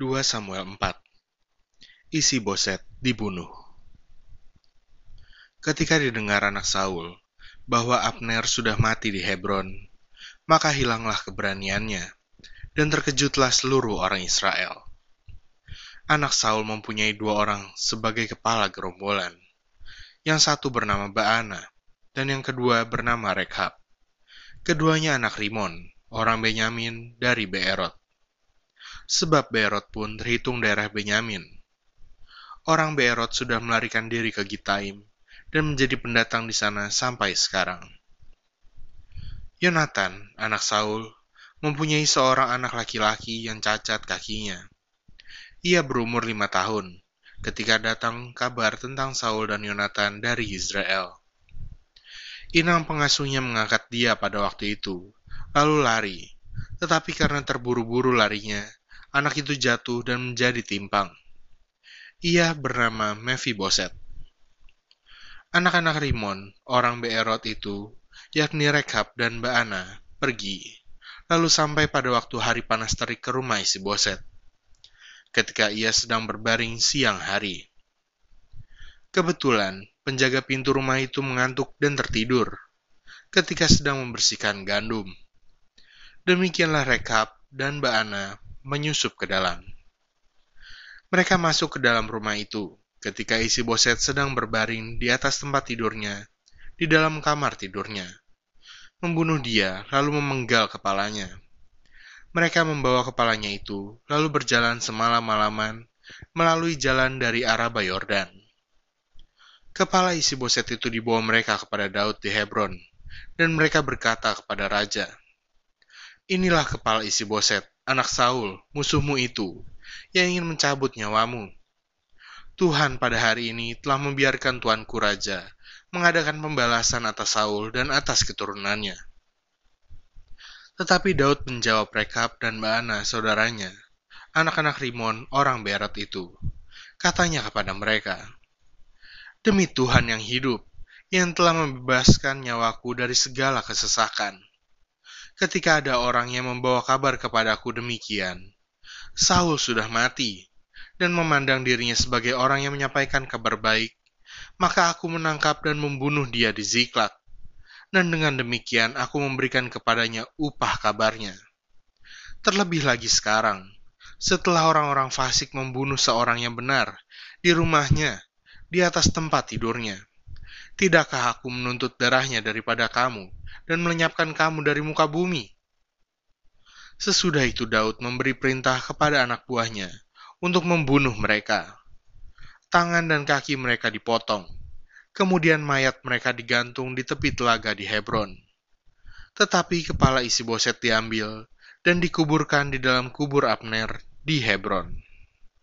2 Samuel 4 Isi Boset dibunuh Ketika didengar anak Saul bahwa Abner sudah mati di Hebron, maka hilanglah keberaniannya, dan terkejutlah seluruh orang Israel. Anak Saul mempunyai dua orang sebagai kepala gerombolan. Yang satu bernama Baana, dan yang kedua bernama Rekhab. Keduanya anak Rimon, orang Benyamin dari Beerot sebab Beerot pun terhitung daerah Benyamin. Orang Beerot sudah melarikan diri ke Gitaim dan menjadi pendatang di sana sampai sekarang. Yonatan, anak Saul, mempunyai seorang anak laki-laki yang cacat kakinya. Ia berumur lima tahun ketika datang kabar tentang Saul dan Yonatan dari Israel. Inang pengasuhnya mengangkat dia pada waktu itu, lalu lari. Tetapi karena terburu-buru larinya, anak itu jatuh dan menjadi timpang. Ia bernama Mephiboset. Anak-anak Rimon, orang Beerot itu, yakni Rekab dan Baana, pergi, lalu sampai pada waktu hari panas terik ke rumah isi Boset, ketika ia sedang berbaring siang hari. Kebetulan, penjaga pintu rumah itu mengantuk dan tertidur, ketika sedang membersihkan gandum. Demikianlah Rekab dan Baana menyusup ke dalam. Mereka masuk ke dalam rumah itu ketika isi boset sedang berbaring di atas tempat tidurnya, di dalam kamar tidurnya. Membunuh dia, lalu memenggal kepalanya. Mereka membawa kepalanya itu, lalu berjalan semalam-malaman melalui jalan dari arah Bayordan. Kepala isi boset itu dibawa mereka kepada Daud di Hebron, dan mereka berkata kepada raja, Inilah kepala isi boset, anak Saul, musuhmu itu, yang ingin mencabut nyawamu. Tuhan pada hari ini telah membiarkan tuanku raja mengadakan pembalasan atas Saul dan atas keturunannya. Tetapi Daud menjawab Rekab dan Baana saudaranya, anak-anak Rimon orang Berat itu. Katanya kepada mereka, Demi Tuhan yang hidup, yang telah membebaskan nyawaku dari segala kesesakan, ketika ada orang yang membawa kabar kepadaku demikian. Saul sudah mati, dan memandang dirinya sebagai orang yang menyampaikan kabar baik, maka aku menangkap dan membunuh dia di Ziklag. Dan dengan demikian aku memberikan kepadanya upah kabarnya. Terlebih lagi sekarang, setelah orang-orang fasik membunuh seorang yang benar di rumahnya, di atas tempat tidurnya. Tidakkah aku menuntut darahnya daripada kamu dan melenyapkan kamu dari muka bumi? Sesudah itu Daud memberi perintah kepada anak buahnya untuk membunuh mereka. Tangan dan kaki mereka dipotong, kemudian mayat mereka digantung di tepi telaga di Hebron. Tetapi kepala isi boset diambil dan dikuburkan di dalam kubur Abner di Hebron.